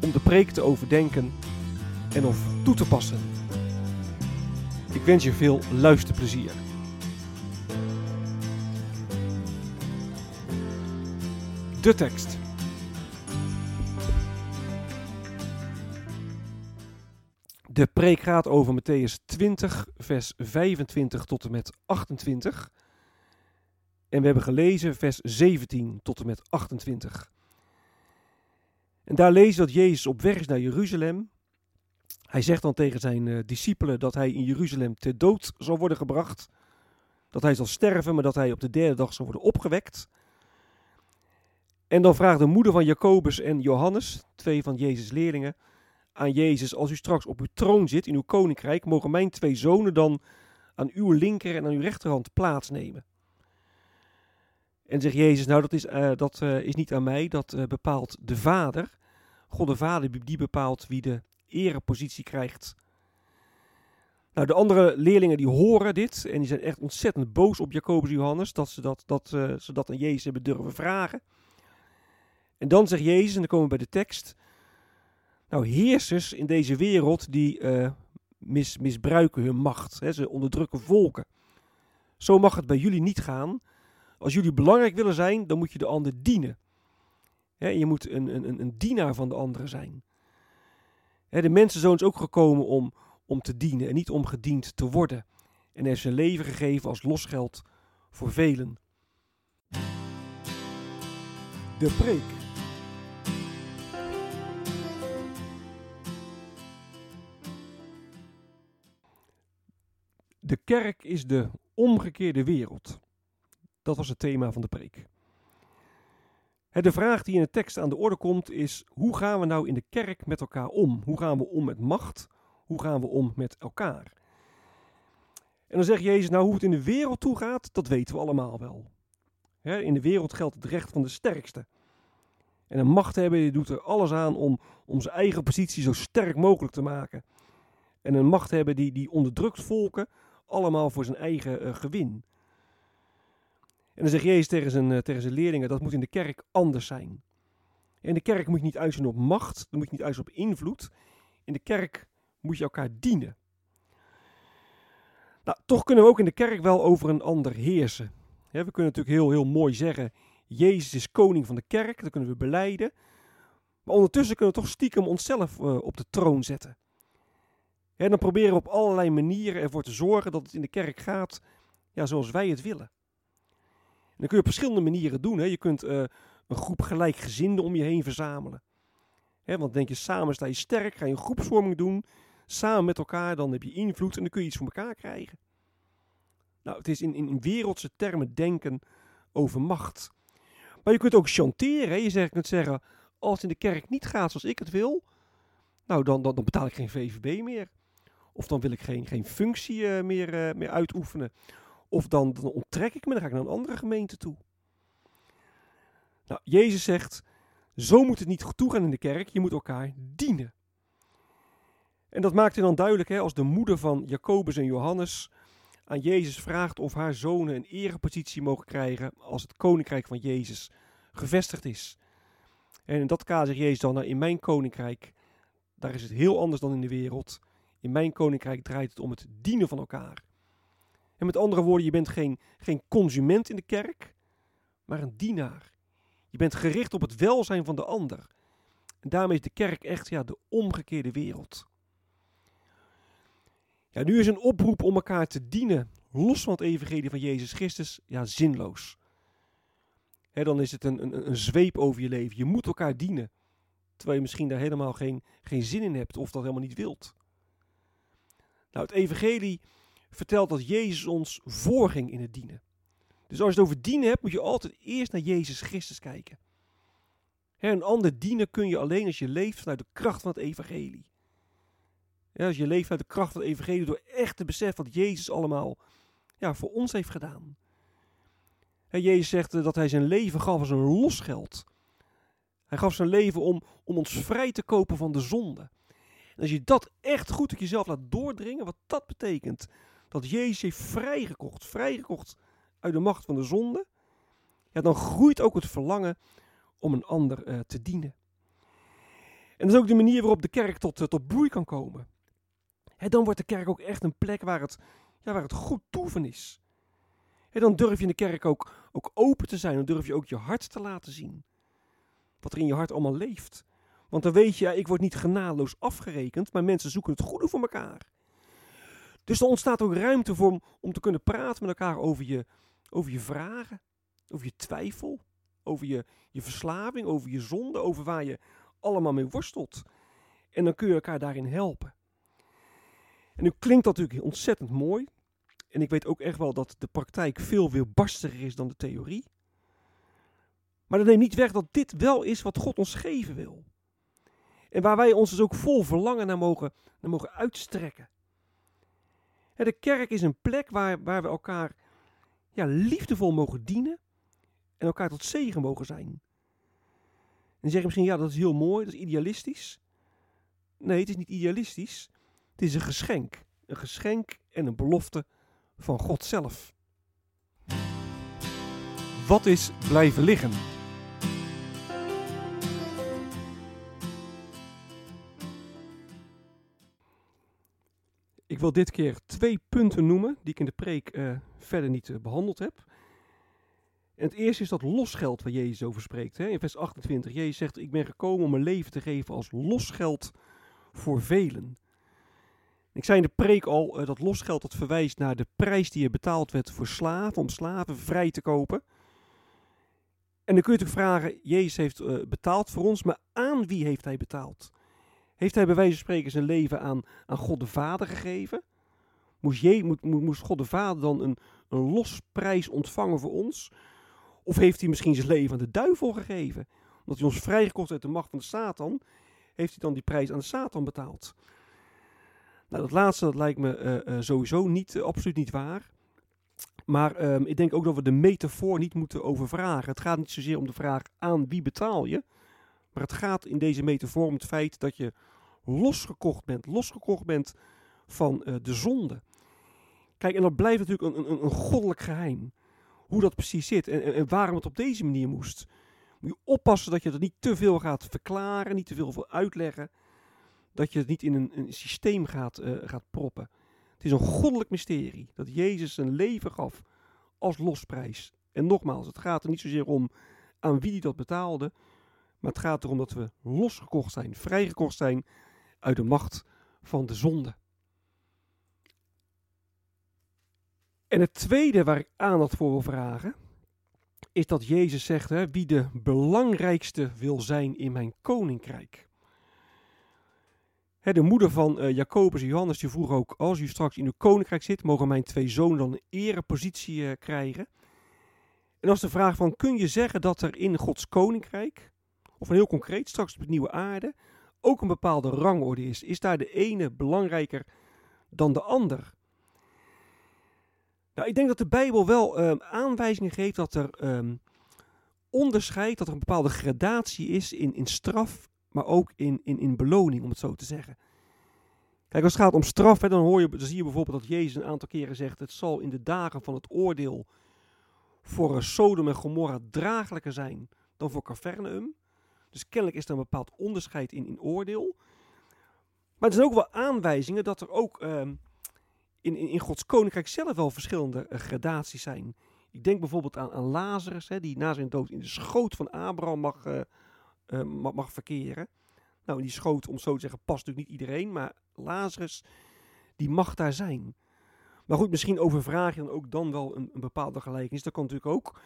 om de preek te overdenken en of toe te passen. Ik wens je veel luisterplezier. De tekst. De preek gaat over Matthäus 20, vers 25 tot en met 28. En we hebben gelezen vers 17 tot en met 28. En daar lezen we dat Jezus op weg is naar Jeruzalem. Hij zegt dan tegen zijn uh, discipelen dat hij in Jeruzalem ter dood zal worden gebracht. Dat hij zal sterven, maar dat hij op de derde dag zal worden opgewekt. En dan vraagt de moeder van Jacobus en Johannes, twee van Jezus' leerlingen, aan Jezus: Als u straks op uw troon zit in uw koninkrijk, mogen mijn twee zonen dan aan uw linker en aan uw rechterhand plaatsnemen? En zegt Jezus: Nou, dat is, uh, dat, uh, is niet aan mij, dat uh, bepaalt de Vader. God de Vader die bepaalt wie de erepositie krijgt. Nou, de andere leerlingen die horen dit en die zijn echt ontzettend boos op Jacobus en Johannes dat ze dat, dat, ze dat aan Jezus hebben durven vragen. En dan zegt Jezus, en dan komen we bij de tekst, nou heersers in deze wereld die mis, misbruiken hun macht, hè, ze onderdrukken volken. Zo mag het bij jullie niet gaan. Als jullie belangrijk willen zijn, dan moet je de ander dienen. je moet een, een, een dienaar van de anderen zijn. de mensenzoon is ook gekomen om, om te dienen en niet om gediend te worden. En hij heeft zijn leven gegeven als losgeld voor velen. De preek. De kerk is de omgekeerde wereld. Dat was het thema van de preek. De vraag die in de tekst aan de orde komt is: hoe gaan we nou in de kerk met elkaar om? Hoe gaan we om met macht? Hoe gaan we om met elkaar? En dan zegt Jezus: Nou, hoe het in de wereld toe gaat, dat weten we allemaal wel. In de wereld geldt het recht van de sterkste. En een machthebber die doet er alles aan om, om zijn eigen positie zo sterk mogelijk te maken. En een machthebber die, die onderdrukt volken, allemaal voor zijn eigen uh, gewin. En dan zegt Jezus tegen zijn, uh, tegen zijn leerlingen, dat moet in de kerk anders zijn. In de kerk moet je niet uitzien op macht, dan moet je niet uitzien op invloed. In de kerk moet je elkaar dienen. Nou, toch kunnen we ook in de kerk wel over een ander heersen. we kunnen natuurlijk heel, heel mooi zeggen, Jezus is koning van de kerk, dat kunnen we beleiden. Maar ondertussen kunnen we toch stiekem onszelf uh, op de troon zetten. En dan proberen we op allerlei manieren ervoor te zorgen dat het in de kerk gaat ja, zoals wij het willen. En dat kun je op verschillende manieren doen. Hè. Je kunt uh, een groep gelijkgezinden om je heen verzamelen. Hè, want denk je, samen sta je sterk, ga je een groepsvorming doen. Samen met elkaar, dan heb je invloed en dan kun je iets voor elkaar krijgen. Nou, het is in, in, wereldse termen denken over macht. Maar je kunt ook chanteren. Je zegt, kunt zeggen, als het in de kerk niet gaat zoals ik het wil, nou dan, dan, betaal ik geen VVB meer. Of dan wil ik geen, geen functie uh, meer, uh, meer uitoefenen. Of dan, dan onttrek ik me, dan ga ik naar een andere gemeente toe. Nou, Jezus zegt, zo moet het niet toegaan in de kerk, je moet elkaar dienen. En dat maakt hij dan duidelijk hè, als de moeder van Jacobus en Johannes aan Jezus vraagt of haar zonen een erepositie mogen krijgen als het koninkrijk van Jezus gevestigd is. En in dat kader zegt Jezus dan, nou, in mijn koninkrijk, daar is het heel anders dan in de wereld. In mijn koninkrijk draait het om het dienen van elkaar. En met andere woorden, je bent geen, geen consument in de kerk, maar een dienaar. Je bent gericht op het welzijn van de ander. En daarmee is de kerk echt ja, de omgekeerde wereld. Ja, nu is een oproep om elkaar te dienen, los van het evangelie van Jezus Christus, ja, zinloos. Dan is het een, een, een zweep over je leven. Je moet elkaar dienen. Terwijl je misschien daar helemaal geen, geen zin in hebt of dat helemaal niet wilt. Nou, het evangelie vertelt dat Jezus ons voorging in het dienen. Dus als je het over dienen hebt, moet je altijd eerst naar Jezus Christus kijken. Hè, een ander dienen kun je alleen als je leeft vanuit de kracht van het evangelie. Als je leeft vanuit de kracht van het evangelie door echt te beseffen wat Jezus allemaal ja, voor ons heeft gedaan. Jezus zegt dat hij zijn leven gaf als een losgeld. Hij gaf zijn leven om, om ons vrij te kopen van de zonde. En als je dat echt goed op jezelf laat doordringen, wat dat betekent, dat Jezus heeft vrijgekocht, vrijgekocht uit de macht van de zonde, ja, dan groeit ook het verlangen om een ander uh, te dienen. En dat is ook de manier waarop de kerk tot, uh, tot bloei kan komen. Dan wordt de kerk ook echt een plek waar het, ja, waar het goed toeven is. Dan durf je in de kerk ook, ook open te zijn. Dan durf je ook je hart te laten zien. Wat er in je hart allemaal leeft. Want dan weet je, ja, ik word niet genadeloos afgerekend, maar mensen zoeken het goede voor elkaar. Dus er ontstaat ook ruimte voor om, te kunnen praten met elkaar over je, over je vragen, over je twijfel, over je, je verslaving, over je zonde, over waar je allemaal mee worstelt. En dan kun je elkaar daarin helpen. En nu klinkt dat natuurlijk ontzettend mooi. En ik weet ook echt wel dat de praktijk veel weerbarstiger is dan de theorie. Maar dat neemt niet weg dat dit wel is wat God ons geven wil. En waar wij ons dus ook vol verlangen naar mogen, naar mogen uitstrekken. De kerk is een plek waar, waar we elkaar ja, liefdevol mogen dienen en elkaar tot zegen mogen zijn. En zeg je misschien, ja, dat is heel mooi, dat is idealistisch. Nee, het is niet idealistisch. Het is een geschenk. Een geschenk en een belofte van God zelf. Wat is blijven liggen? Ik wil dit keer twee punten noemen die ik in de preek uh, verder niet uh, behandeld heb. En het eerste is dat losgeld waar Jezus over spreekt. Hè? In vers 28. Jezus zegt, ik ben gekomen om mijn leven te geven als losgeld voor velen. Ik zei in de preek al, uh, dat losgeld dat verwijst naar de prijs die er betaald werd voor slaven, om slaven vrij te kopen. En dan kun je natuurlijk vragen, Jezus heeft betaald voor ons, maar aan wie heeft hij betaald? Heeft hij bij wijze van spreken zijn leven aan, aan God de Vader gegeven? Moest, je, God de Vader dan een, een losprijs ontvangen voor ons? Of heeft hij misschien zijn leven aan de duivel gegeven? Omdat hij ons vrijgekocht uit de macht van de Satan, heeft hij dan die prijs aan de Satan betaald? Nou, dat laatste dat lijkt me uh, uh, sowieso niet, uh, absoluut niet waar. Maar ehm, ik denk ook dat we de metafoor niet moeten overvragen. Het gaat niet zozeer om de vraag aan wie betaal je. Maar het gaat in deze metafoor om het feit dat je losgekocht bent. Losgekocht bent van uh, de zonde. Kijk, en dat blijft natuurlijk een, een, een goddelijk geheim. Hoe dat precies zit en, en, waarom het op deze manier moest. Moet je oppassen dat je het niet te veel gaat verklaren, niet te veel wil uitleggen. Dat je het niet in een, een systeem gaat, uh, gaat proppen. Het is een goddelijk mysterie dat Jezus zijn leven gaf als losprijs. En nogmaals, het gaat er niet zozeer om aan wie hij dat betaalde, maar het gaat erom dat we losgekocht zijn, vrijgekocht zijn uit de macht van de zonde. En het tweede waar ik aandacht voor wil vragen, is dat Jezus zegt, hè, wie de belangrijkste wil zijn in mijn koninkrijk. Hè, de moeder van uh, Jacobus en Johannes die vroeg ook, als u straks in uw koninkrijk zit, mogen mijn twee zonen dan een erepositie uh, krijgen. En als de vraag van, kun je zeggen dat er in Gods koninkrijk, of heel concreet, straks op de nieuwe aarde, ook een bepaalde rangorde is. Is daar de ene belangrijker dan de ander? Nou, ik denk dat de Bijbel wel um, aanwijzingen geeft dat er um, onderscheid, dat er een bepaalde gradatie is in, in straf, maar ook in, in, in beloning, om het zo te zeggen. Kijk, als het gaat om straf, dan, hoor je, dan zie je bijvoorbeeld dat Jezus een aantal keren zegt: Het zal in de dagen van het oordeel voor Sodom en Gomorra draaglijker zijn dan voor Capernaum. Dus kennelijk is er een bepaald onderscheid in, in oordeel. Maar er zijn ook wel aanwijzingen dat er ook uh, in, in, in, Gods koninkrijk zelf wel verschillende uh, gradaties zijn. Ik denk bijvoorbeeld aan, Lazarus, hè, die na zijn dood in de schoot van Abraham mag, uh, mag, mag, verkeren. Nou, die schoot, om zo te zeggen, past natuurlijk niet iedereen. Maar Lazarus, die mag daar zijn. Maar goed, misschien overvraag je dan ook dan wel een, een bepaalde gelijkenis. Dat kan natuurlijk ook.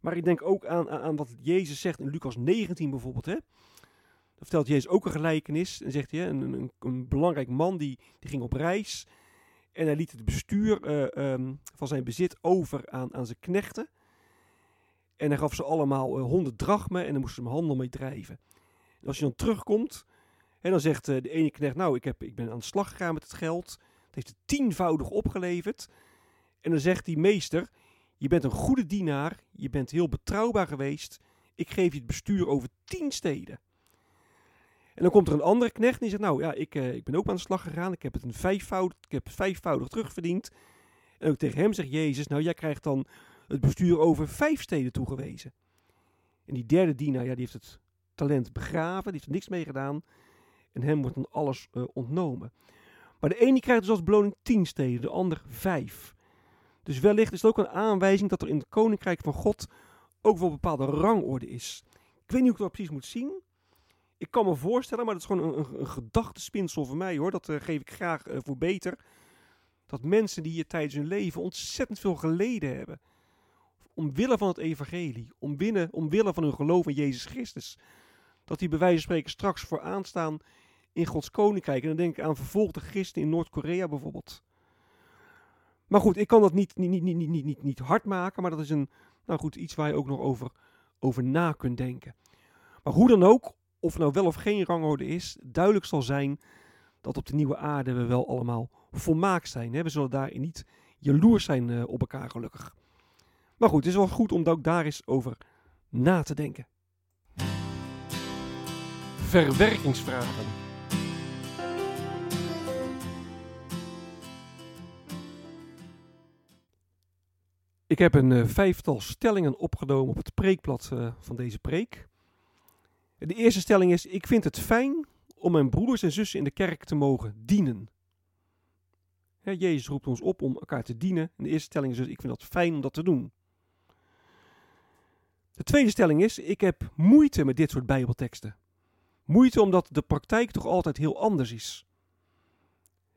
Maar ik denk ook aan, aan, wat Jezus zegt in Lucas 19 bijvoorbeeld. Hè? Dan vertelt Jezus ook een gelijkenis. En zegt hij, een, een, een belangrijk man die, die ging op reis. En hij liet het bestuur eh, ehm, van zijn bezit over aan, aan zijn knechten. En hij gaf ze allemaal uh, honderd drachmen en dan moesten ze hem handel mee drijven. En als je dan terugkomt, en dan zegt uh, de ene knecht, nou, ik, heb, ik ben aan de slag gegaan met het geld. Het heeft het tienvoudig opgeleverd. En dan zegt die meester, je bent een goede dienaar, je bent heel betrouwbaar geweest. Ik geef je het bestuur over tien steden. En dan komt er een andere knecht en die zegt, nou ja, ik, uh, ik ben ook aan de slag gegaan. Ik heb het een vijfvoudig, ik heb vijfvoudig terugverdiend. En ook tegen hem zegt Jezus, nou jij krijgt dan het bestuur over vijf steden toegewezen. En die derde dienaar, ja, die heeft het talent begraven, die heeft er niks mee gedaan. En hem wordt dan alles uh, ontnomen. Maar de ene krijgt dus als beloning tien steden, de ander vijf. Dus wellicht is het ook een aanwijzing dat er in het koninkrijk van God ook wel een bepaalde rangorde is. Ik weet niet hoe ik dat precies moet zien. Ik kan me voorstellen, maar dat is gewoon een, een, een gedachtespinsel voor mij hoor. Dat uh, geef ik graag uh, voor beter. Dat mensen die hier tijdens hun leven ontzettend veel geleden hebben. Omwille van het evangelie. Omwille, omwille van hun geloof in Jezus Christus. Dat die bij wijze van spreken straks vooraan staan in Gods koninkrijk. En dan denk ik aan vervolgde christenen in Noord-Korea bijvoorbeeld. Maar goed, ik kan dat niet, niet, niet, niet, niet, niet, hard maken. Maar dat is een, nou goed, iets waar je ook nog over, over na kunt denken. Maar hoe dan ook, of nou wel of geen rangorde is, duidelijk zal zijn dat op de nieuwe aarde we wel allemaal volmaakt zijn. Hè? We zullen daarin niet jaloers zijn uh, op elkaar gelukkig. Maar goed, het is wel goed om daar eens over na te denken. Verwerkingsvragen. Ik heb een uh, vijftal stellingen opgenomen op het preekblad uh, van deze preek. De eerste stelling is: Ik vind het fijn om mijn broeders en zussen in de kerk te mogen dienen. Jezus roept ons op om elkaar te dienen. En de eerste stelling is dus: Ik vind het fijn om dat te doen. De tweede stelling is: Ik heb moeite met dit soort Bijbelteksten. Moeite omdat de praktijk toch altijd heel anders is.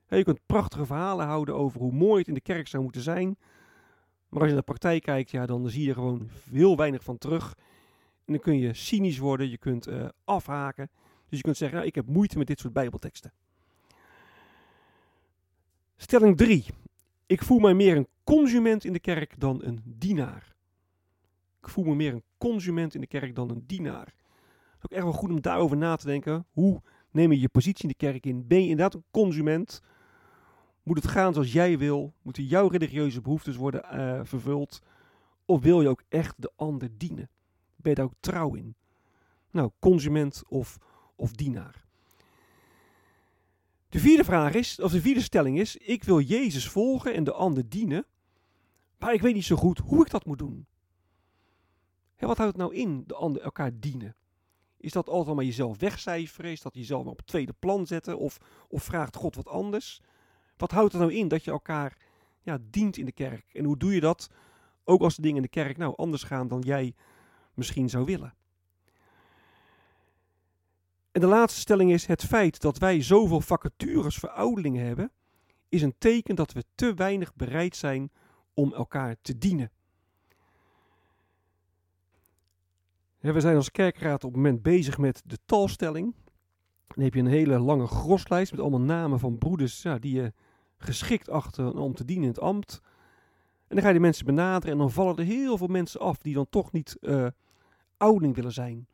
Je kunt prachtige verhalen houden over hoe mooi het in de kerk zou moeten zijn. Maar als je naar de praktijk kijkt, ja, dan zie je er gewoon heel weinig van terug. En dan kun je cynisch worden, je kunt uh, afhaken. Dus je kunt zeggen, nou, ik heb moeite met dit soort bijbelteksten. Stelling 3. Ik voel mij meer een consument in de kerk dan een dienaar. Ik voel me meer een consument in de kerk dan een dienaar. Het is ook echt wel goed om daarover na te denken. Hoe neem je je positie in de kerk in? Ben je inderdaad een consument? Moet het gaan zoals jij wil? Moeten jouw religieuze behoeftes worden uh, vervuld? Of wil je ook echt de ander dienen? Ben je daar ook trouw in? Nou, consument of, of dienaar. De vierde vraag is, of de vierde stelling is, ik wil Jezus volgen en de ander dienen, maar ik weet niet zo goed hoe ik dat moet doen. Hè, wat houdt het nou in, de ander elkaar dienen? Is dat altijd maar jezelf wegcijferen? Is dat jezelf maar op tweede plan zetten? Of, of vraagt God wat anders? Wat houdt het nou in dat je elkaar ja, dient in de kerk? En hoe doe je dat? Ook als de dingen in de kerk nou anders gaan dan jij misschien zou willen. En de laatste stelling is: het feit dat wij zoveel vacatures voor ouderlingen hebben, is een teken dat we te weinig bereid zijn om elkaar te dienen. We zijn als kerkraad op het moment bezig met de talstelling. Dan heb je een hele lange groslijst met allemaal namen van broeders ja, die je geschikt achter om te dienen in het ambt. En dan ga je die mensen benaderen en dan vallen er heel veel mensen af die dan toch niet uh, ouderling willen zijn.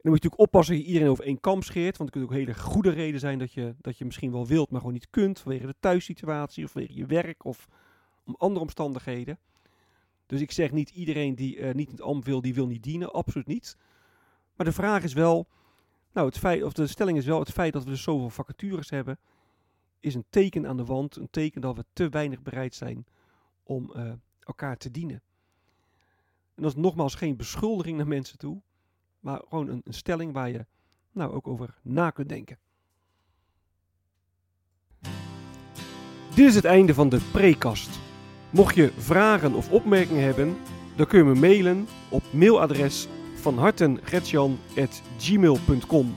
En dan moet je natuurlijk oppassen dat je iedereen over één kam scheert. Want er kunnen ook hele goede reden zijn dat je, dat je misschien wel wilt, maar gewoon niet kunt. Vanwege de thuissituatie of vanwege je werk of om andere omstandigheden. Dus ik zeg niet iedereen die uh, niet in het ambt wil, die wil niet dienen. Absoluut niet. Maar de vraag is wel, nou het feit, of de stelling is wel, het feit dat we dus zoveel vacatures hebben, is een teken aan de wand. Een teken dat we te weinig bereid zijn om uh, elkaar te dienen. En dat is nogmaals geen beschuldiging naar mensen toe, maar gewoon een, stelling waar je nou ook over na kunt denken. Dit is het einde van de prekast. Mocht je vragen of opmerkingen hebben, dan kun je me mailen op mailadres van hartengretjan.gmail.com.